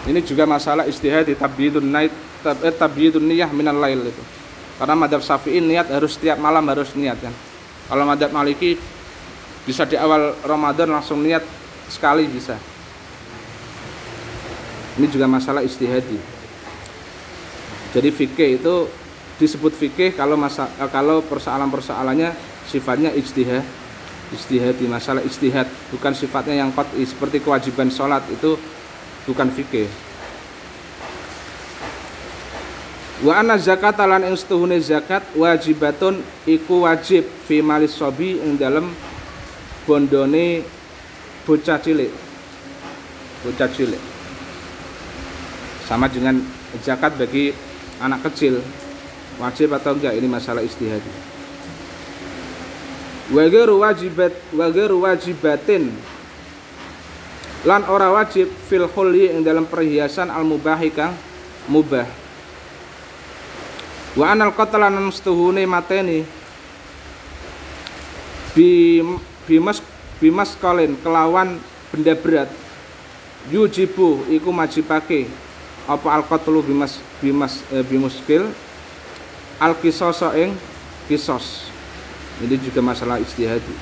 Ini juga masalah istihad di tabyidun niat eh, tabyidun niyah minal lail itu. Karena madhab syafi'i niat harus setiap malam harus niat kan. Kalau madhab maliki bisa di awal Ramadan langsung niat sekali bisa. Ini juga masalah istihadi jadi fikih itu disebut fikih kalau masa kalau persoalan-persoalannya sifatnya ijtihad ijtihad di masalah ijtihad bukan sifatnya yang qat'i seperti kewajiban sholat itu bukan fikih Wa anna zakat lan ing zakat wajibatun iku wajib fi malis sobi ing dalem bondone bocah cilik. Bocah cilik. Sama dengan zakat bagi anak kecil. Wajib atau enggak ini masalah istihad. Wa wajibat wa wajibatin lan ora wajib fil khulli ing dalam perhiasan al mubahi kang mubah wa anal qatlan mustuhune mateni bi bimas bimas kalian kelawan benda berat yujibu iku majibake apa al qatlu bimas bimas e, bimuskil? Al ing kisos ini juga masalah istihadi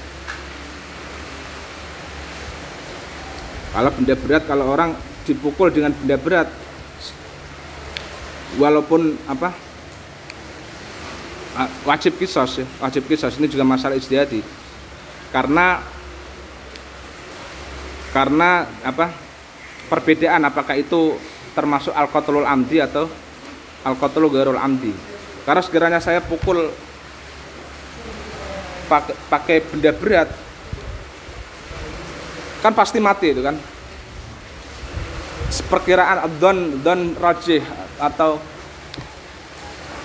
kalau benda berat kalau orang dipukul dengan benda berat walaupun apa wajib kisos ya. Wajib kisos ini juga masalah istihadi karena karena apa perbedaan apakah itu termasuk al amdi atau al gairul amdi. Karena sekiranya saya pukul pakai, pakai benda berat kan pasti mati itu kan. Perkiraan don don rajih atau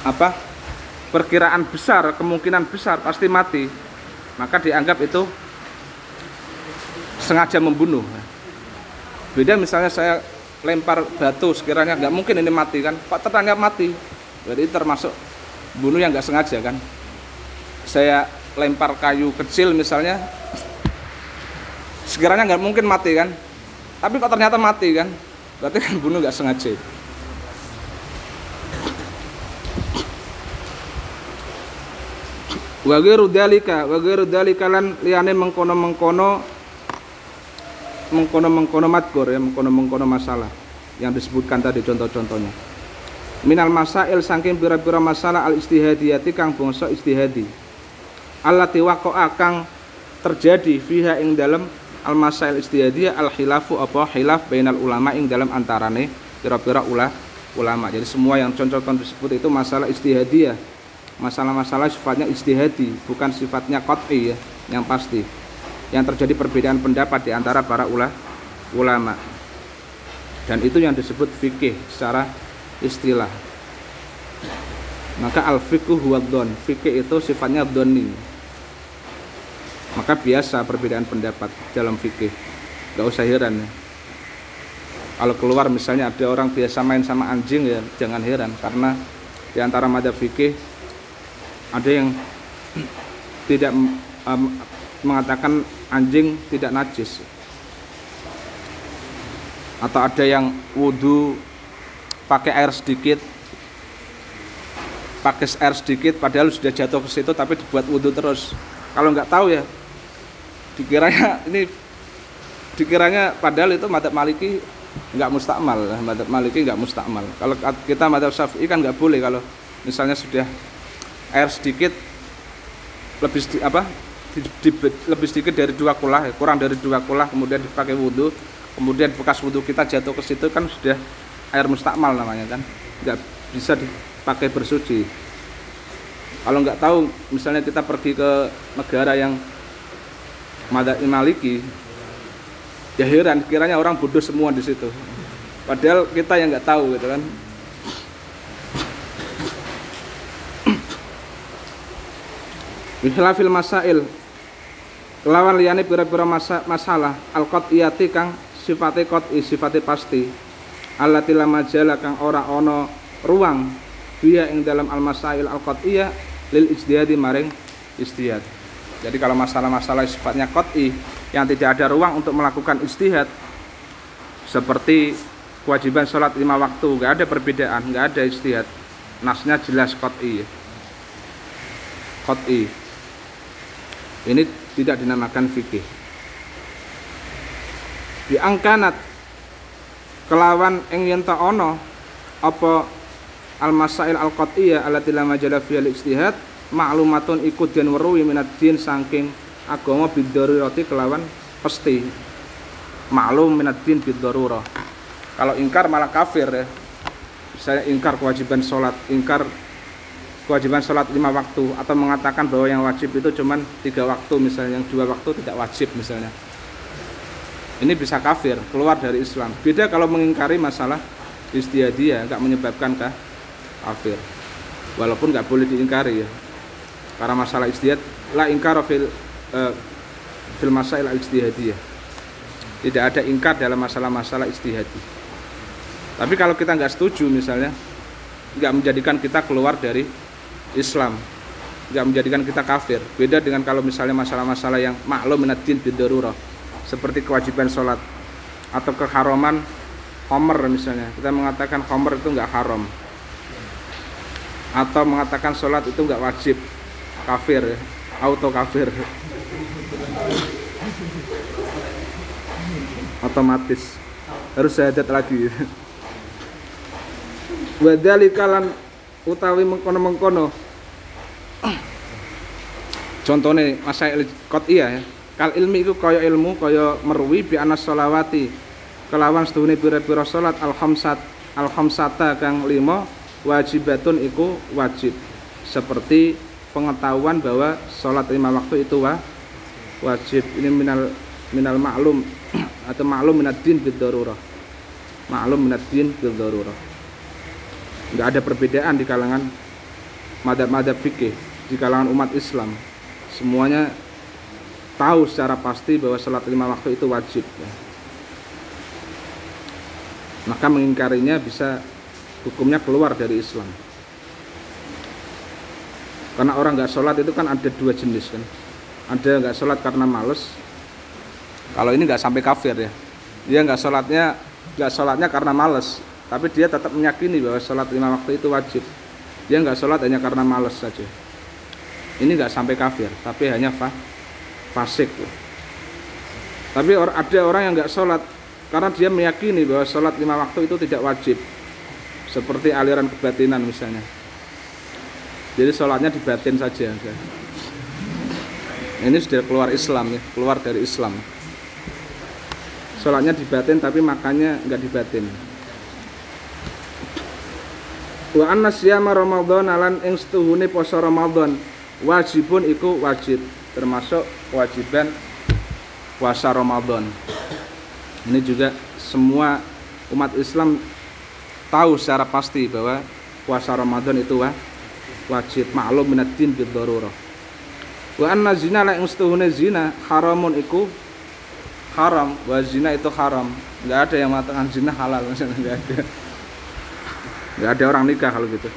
apa? Perkiraan besar, kemungkinan besar pasti mati, maka dianggap itu sengaja membunuh. Beda misalnya saya lempar batu sekiranya nggak mungkin ini mati kan, Pak ternyata mati, jadi termasuk bunuh yang nggak sengaja kan. Saya lempar kayu kecil misalnya, sekiranya nggak mungkin mati kan, tapi kok ternyata mati kan, berarti kan bunuh nggak sengaja. wa ghairu dalika wa ghairu dalika lan liyane mengkono-mengkono mengkono-mengkono matkur ya mengkono-mengkono masalah yang disebutkan tadi contoh-contohnya. Minal masail saking pira-pira masalah al istihadiyati kang bangsa istihadi. Allati waqa'a kang terjadi fiha ing dalam al masail istihadiyah al khilafu apa? Khilaf bainal ulama ing dalam antarane pira-pira ulah ulama. Jadi semua yang contoh-contoh disebut itu masalah istihadiyah. Masalah-masalah sifatnya istihadi bukan sifatnya qat'i ya yang pasti yang terjadi perbedaan pendapat di antara para ulah, ulama. Dan itu yang disebut fikih secara istilah. Maka al fikih huwa don fikih itu sifatnya doni maka biasa perbedaan pendapat dalam fikih. Gak usah heran ya. Kalau keluar misalnya ada orang biasa main sama anjing ya jangan heran. Karena di antara madhab fikih ada yang tidak um, mengatakan anjing tidak najis. Atau ada yang wudhu pakai air sedikit pakai air sedikit padahal sudah jatuh ke situ tapi dibuat wudhu terus. Kalau nggak tahu ya dikiranya <laughs> ini dikiranya padahal itu madhab maliki nggak mustakmal madhab maliki nggak mustakmal. Kalau kita madhab syafi'i kan nggak boleh kalau misalnya sudah air sedikit lebih apa di, di, lebih sedikit dari dua kulah kurang dari dua kulah kemudian dipakai wudhu kemudian bekas wudhu kita jatuh ke situ kan sudah air mustakmal namanya kan nggak bisa dipakai bersuci. Kalau nggak tahu misalnya kita pergi ke negara yang Madai Maliki ya heran kiranya orang bodoh semua di situ. Padahal kita yang nggak tahu gitu kan. Bihilafil masail lawan liyane pira-pira masa, masalah al qat'iyati kang sifate qat'i sifate pasti. Allati la majala kang ora ana ruang dia ing dalam al masail al qat'iyah lil ijtihadi maring ijtihad. Jadi kalau masalah-masalah sifatnya qat'i yang tidak ada ruang untuk melakukan ijtihad seperti kewajiban sholat lima waktu nggak ada perbedaan nggak ada ijtihad. Nasnya jelas qat'i qat'i ini tidak dinamakan fikih. Diangkanat kelawan ing yen ono apa al masail al qat'iyah allati la majala fi al ijtihad maklumatun ikut den weruhi minad din saking agama roti kelawan pasti. Maklum minad din bidarurah kalau ingkar malah kafir ya. Saya ingkar kewajiban sholat ingkar kewajiban sholat lima waktu atau mengatakan bahwa yang wajib itu cuma tiga waktu misalnya yang dua waktu tidak wajib misalnya. Ini bisa kafir keluar dari Islam. Beda kalau mengingkari masalah istihadiyah nggak menyebabkan kah? Kafir. Walaupun nggak boleh diingkari ya. Karena masalah istihad la ingkar fil uh, fil masail istihadiyah tidak ada ingkar dalam masalah-masalah istihadi tapi kalau kita nggak setuju misalnya nggak menjadikan kita keluar dari Islam. Nggak menjadikan kita kafir. Beda dengan kalau misalnya masalah-masalah yang maklum minadin bidarurah seperti kewajiban sholat atau keharuman homer misalnya. Kita mengatakan homer itu nggak haram. Atau mengatakan sholat itu nggak wajib. Kafir auto kafir otomatis. Harus syahadat lagi. Wadhalikalan utawi mengkono-mengkono contohnya masa kot iya ya. Kal ilmi itu kaya ilmu kaya merwi bi anas solawati kelawan setuhune pira-pira salat al khamsat al kang lima wajibatun iku wajib. Seperti pengetahuan bahwa sholat lima waktu itu wa, wajib. Ini minal minal maklum <clears throat> atau maklum minad din darurah. Maklum minad din darurah. Nggak ada perbedaan di kalangan madhab-madhab fikih di kalangan umat Islam. Semuanya tahu secara pasti bahwa sholat lima waktu itu wajib ya. maka mengingkarinya bisa hukumnya keluar dari Islam. Karena orang nggak sholat itu kan ada dua jenis kan. Ada nggak sholat karena males. Kalau ini nggak sampai kafir ya. Dia nggak sholatnya nggak sholatnya karena males. Tapi dia tetap meyakini bahwa sholat lima waktu itu wajib. Dia nggak sholat hanya karena males saja ini nggak sampai kafir tapi hanya fa fasik. Tapi ada orang yang nggak sholat karena dia meyakini bahwa sholat lima waktu itu tidak wajib. Seperti aliran kebatinan misalnya. Jadi sholatnya dibatin saja ini sudah keluar Islam ya keluar dari Islam. Sholatnya dibatin tapi makanya nggak dibatin wa anna siyama Ramadan alan ing setuhune poso Ramadan wajibun iku wajib termasuk kewajiban puasa Ramadan. Ini juga semua umat Islam tahu secara pasti bahwa puasa Ramadan itu wajib maklum minad din bid. Wa anna zina la mustuhune zina haramun iku haram, wa zina itu haram. Enggak ada yang mengatakan zina halal, <laughs> enggak ada. Enggak ada orang nikah kalau gitu.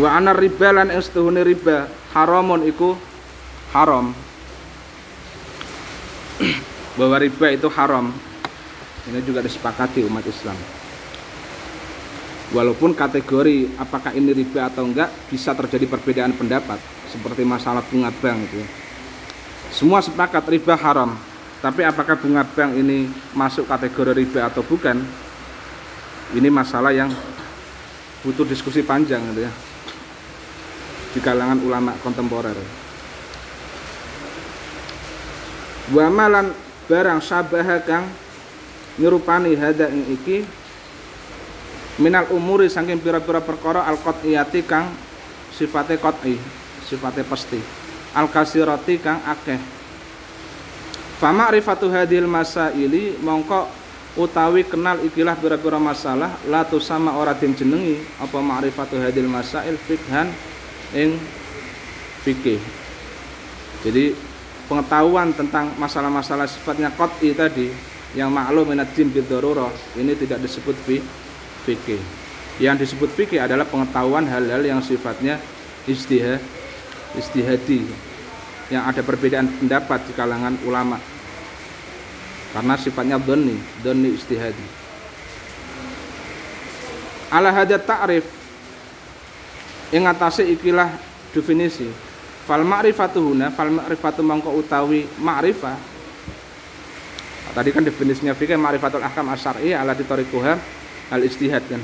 Wa anar riba lan istuhune riba haramun iku haram. <clears throat> Bahwa riba itu haram. Ini juga disepakati umat Islam. Walaupun kategori apakah ini riba atau enggak bisa terjadi perbedaan pendapat seperti masalah bunga bank itu. Semua sepakat riba haram. Tapi apakah bunga bank ini masuk kategori riba atau bukan? Ini masalah yang butuh diskusi panjang gitu ya di kalangan ulama kontemporer. Wa malan barang sabaha kang nyerupani hada ing iki minal umuri saking pira-pira perkara al qat'iyati kang sifate qat'i, sifate pasti. Al kasirati kang akeh. Fa ma'rifatu hadhil masaili mongko utawi kenal ikilah pira-pira masalah la sama ora den jenengi apa ma'rifatu hadil masail fikhan ing fikih. Jadi pengetahuan tentang masalah-masalah sifatnya qat'i tadi yang maklum minad din ini tidak disebut fi fikih. Yang disebut fikih adalah pengetahuan hal-hal yang sifatnya istihad istihadi yang ada perbedaan pendapat di kalangan ulama karena sifatnya doni doni istihadi ala hadat ta'rif ing atase ikilah definisi. Fal ma'rifatu huna fal ma'rifatu mangko utawi ma'rifah. Tadi kan definisinya fikih ma'rifatul ahkam asyari ala ditorikuha al istihad kan.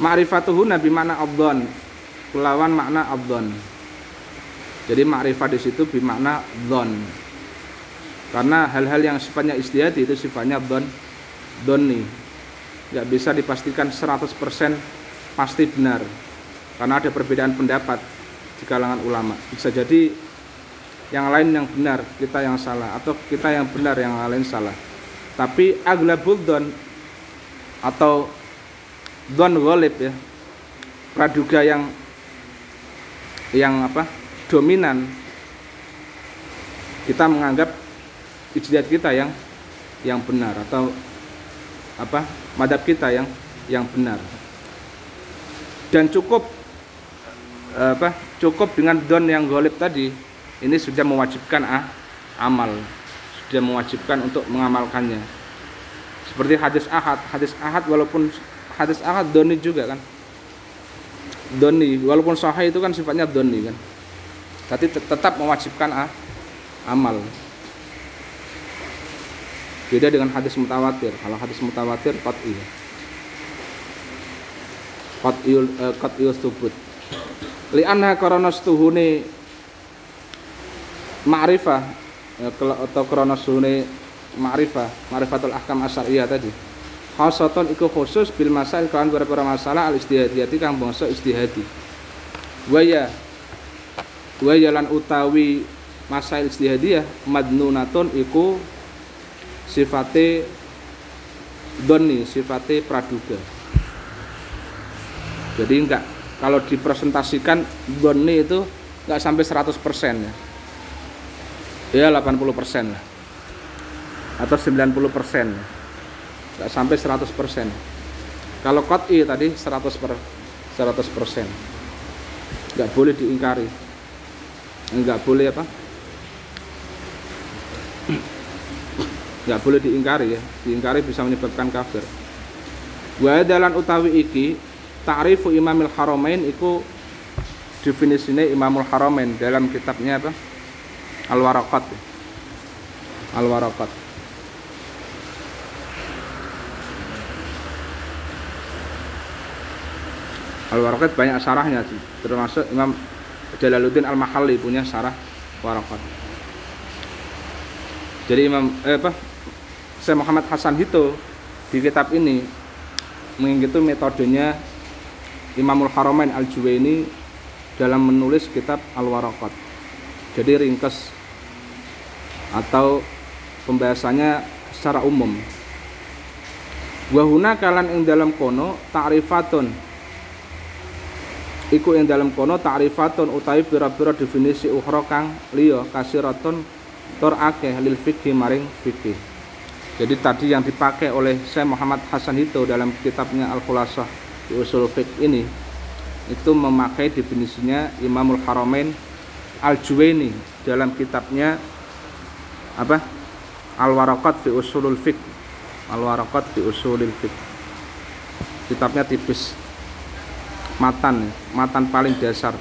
Ma'rifatuhu nabi abdon. Kelawan makna abdon. Jadi ma'rifat di situ bermakna don karena hal-hal yang sifatnya istihadi itu sifatnya don doni nggak bisa dipastikan 100% pasti benar karena ada perbedaan pendapat di kalangan ulama. Bisa jadi yang lain yang benar kita yang salah atau kita yang benar yang lain salah. Tapi aglabul don atau don golib ya praduga yang yang apa dominan kita menganggap ijtihad kita yang yang benar atau apa madhab kita yang yang benar. Dan cukup apa cukup dengan don yang golib tadi. Ini sudah mewajibkan ah, amal. Sudah mewajibkan untuk mengamalkannya. Seperti hadis ahad. Hadis ahad walaupun hadis ahad doni juga kan. Doni. Walaupun sahih itu kan sifatnya doni kan. Tapi tetap mewajibkan ah, amal. Beda dengan hadis mutawatir. Kalau hadis mutawatir qat'i. Qat'iyul uh, qat'iyus tubut li'anna karena stuhune ma'rifah eh, atau karena stuhune ma'rifah ma'rifatul ahkam asyariyah tadi. Khasatan iku khusus bil masail kan beberapa masalah al istihadiyati kang bangsa istihadi. Waya wa lan utawi masail istihadiyah madnunatun iku sifate doni sifate praduga. Jadi enggak kalau dipresentasikan doni itu enggak sampai 100% ya. Ya 80% lah. Atau 90% persen enggak sampai 100% kalau kot'i tadi 100 per 100% persen. Enggak boleh diingkari. Enggak boleh apa? Enggak boleh diingkari ya. Diingkari bisa menyebabkan kafir. Wa dalan utawi iki ta'rifu imamil haramain iku definisinya imamul haramain dalam kitabnya apa? Al waraqat al waraqat al waraqat banyak sarahnya termasuk imam Jalaluddin Al-Mahalli punya sarah warakat. Jadi Imam eh, apa? Syekh Muhammad Hasan Hito di kitab ini mengikuti metodenya Imamul Haramain Al-Juwaini dalam menulis kitab Al-Warakat. Jadi ringkas atau pembahasannya secara umum. Wahuna kalan ing dalam kono ta'rifatun iku yang dalam kono ta'rifatun utawi pira-pira definisi ukhra kang liya kasiratun tur akeh lil fikhi maring fikih. Jadi tadi yang dipakai oleh Syekh Muhammad Hasan itu dalam kitabnya Al-Khulasah Usul Fiqh ini itu memakai definisinya Imamul Haramain Al-Juwaini dalam kitabnya apa? Al-Waraqat fi Usulul Fiqh. Al-Waraqat fi Usulul Fiqh. Kitabnya tipis matan matan paling dasar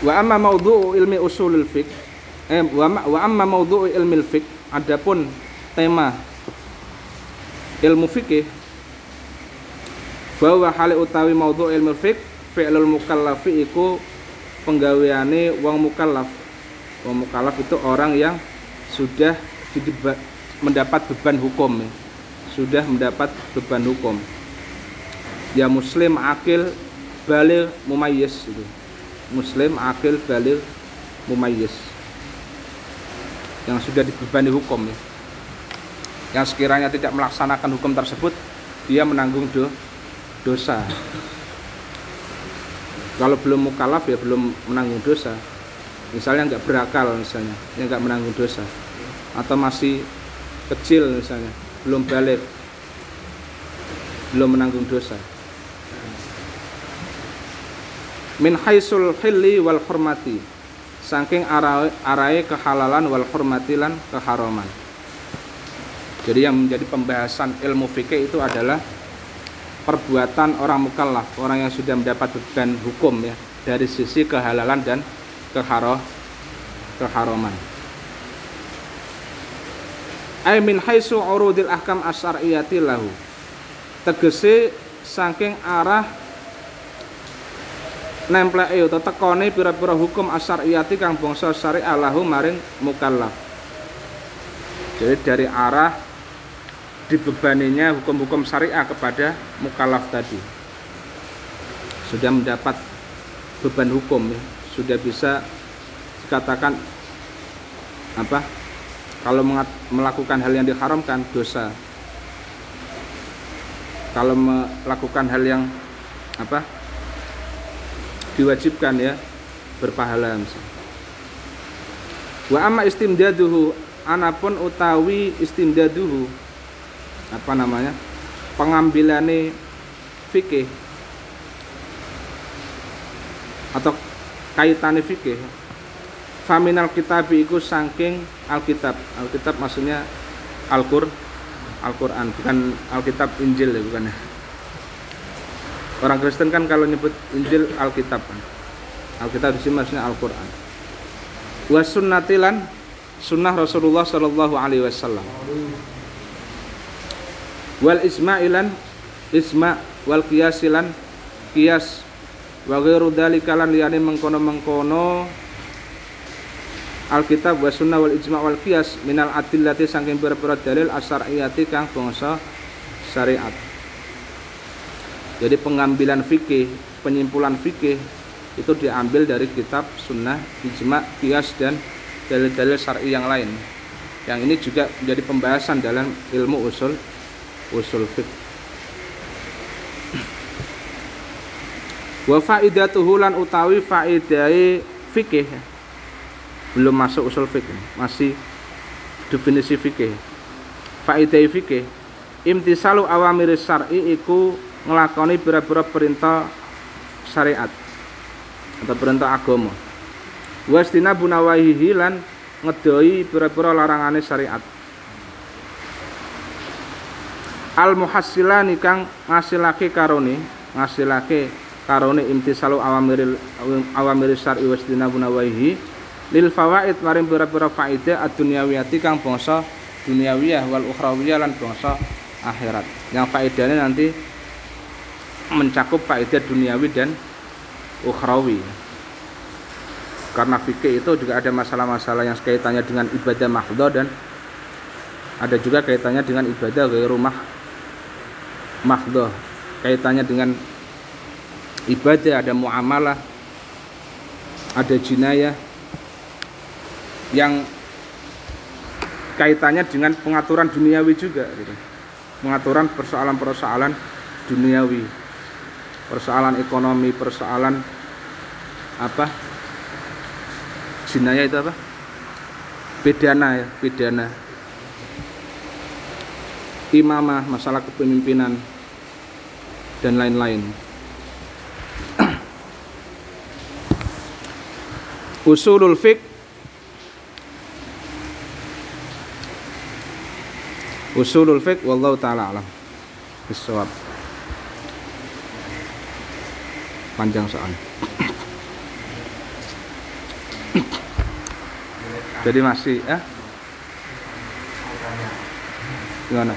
wa amma maudhu'u ilmi usulul fiqh eh wa, wa amma maudhu'u ilmi fiqh adapun tema ilmu fikih bahwa hal utawi maudhu ilmu fiqh fi'lul mukallafi iku penggaweane wong mukallaf. Wong mukallaf itu orang yang sudah mendapat beban hukum. Sudah mendapat beban hukum. Ya muslim akil balil mumayyiz itu. Muslim akil balil mumayyiz. Yang sudah dibebani hukum. Ya yang sekiranya tidak melaksanakan hukum tersebut dia menanggung do, dosa. Kalau belum mukalaf ya belum menanggung dosa. Misalnya nggak berakal misalnya ya nggak menanggung dosa. Atau masih kecil misalnya belum balik belum menanggung dosa. Min haisul hilli wal hormati saking arai, arai kehalalan wal hormati lan keharaman. Jadi yang menjadi pembahasan ilmu fikih itu adalah perbuatan orang mukallaf orang yang sudah mendapat beban hukum ya dari sisi kehalalan dan keharoh keharaman ay haisu urudil ahkam asyariyati lahu tegese saking arah nempleke utawa tekone pira-pira hukum asyariyati kang bangsa syariah lahu maring mukallaf. Jadi dari arah dibebaninya hukum-hukum syariah kepada mukallaf tadi. Sudah mendapat beban hukum ya, sudah bisa dikatakan apa? Kalau melakukan hal yang diharamkan dosa. Kalau melakukan hal yang apa? diwajibkan ya berpahala misalnya. Wa amma istimdaduhu anapun utawi istimdaduhu apa namanya? pengambilane fikih atau kaitane fikih faminal kitab iku saking alkitab alkitab maksudnya alqur Al-Quran bukan Alkitab Injil ya bukan ya Orang Kristen kan kalau nyebut Injil Alkitab kan. Alkitab di sini maksudnya Al-Qur'an. Wa sunnatilan sunnah Rasulullah sallallahu alaihi wasallam. Wal isma'ilan isma wal qiyasilan qiyas wa ghairu dzalika lan liyane mengkono-mengkono Alkitab wa sunnah wal ijma wal qiyas minal adillati saking pira-pira dalil asyariyati kang bangsa syariat. Jadi pengambilan fikih, penyimpulan fikih itu diambil dari kitab, sunnah, ijma, kias dan dalil-dalil syar'i yang lain. Yang ini juga menjadi pembahasan dalam ilmu usul usul fiqh. Wa faidatuhu lan utawi faidai fikih belum masuk usul fikih, masih definisi fikih. Faidai fikih imtisalu awamir syar'i iku ngelakoni pira-pira perintah syariat atau perintah agama wastina bunawahihi lan ngedoi pira-pira larangane syariat al muhassilani kang ngasilake karone ngasilake karone imtisalu awamiril awamir syar'i wastina bunawahihi lil fawaid maring pira-pira faedah ad-dunyawiyati kang bangsa duniawiyah wal ukhrawiyah lan bangsa akhirat. Yang faedahnya nanti mencakup faedah duniawi dan ukhrawi. Karena fikih itu juga ada masalah-masalah yang kaitannya dengan ibadah mahdhah dan ada juga kaitannya dengan ibadah gaya rumah mahdhah kaitannya dengan ibadah ada muamalah ada jinayah yang kaitannya dengan pengaturan duniawi juga gitu. pengaturan persoalan-persoalan duniawi persoalan ekonomi, persoalan apa? Jinaya itu apa? Pidana ya, pidana. Imamah, masalah kepemimpinan dan lain-lain. <clears throat> Usulul fiqh. Usulul fiqh wallahu taala alam. Bisawab. Panjang soalnya <clears throat> jadi masih ya gimana